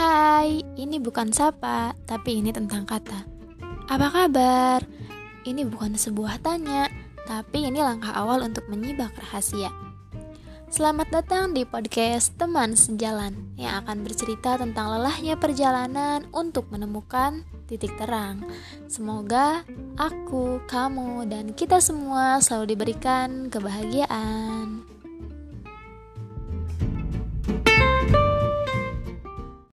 Hai, ini bukan sapa, tapi ini tentang kata. Apa kabar? Ini bukan sebuah tanya, tapi ini langkah awal untuk menyibak rahasia. Selamat datang di podcast Teman Sejalan yang akan bercerita tentang lelahnya perjalanan untuk menemukan titik terang. Semoga aku, kamu, dan kita semua selalu diberikan kebahagiaan.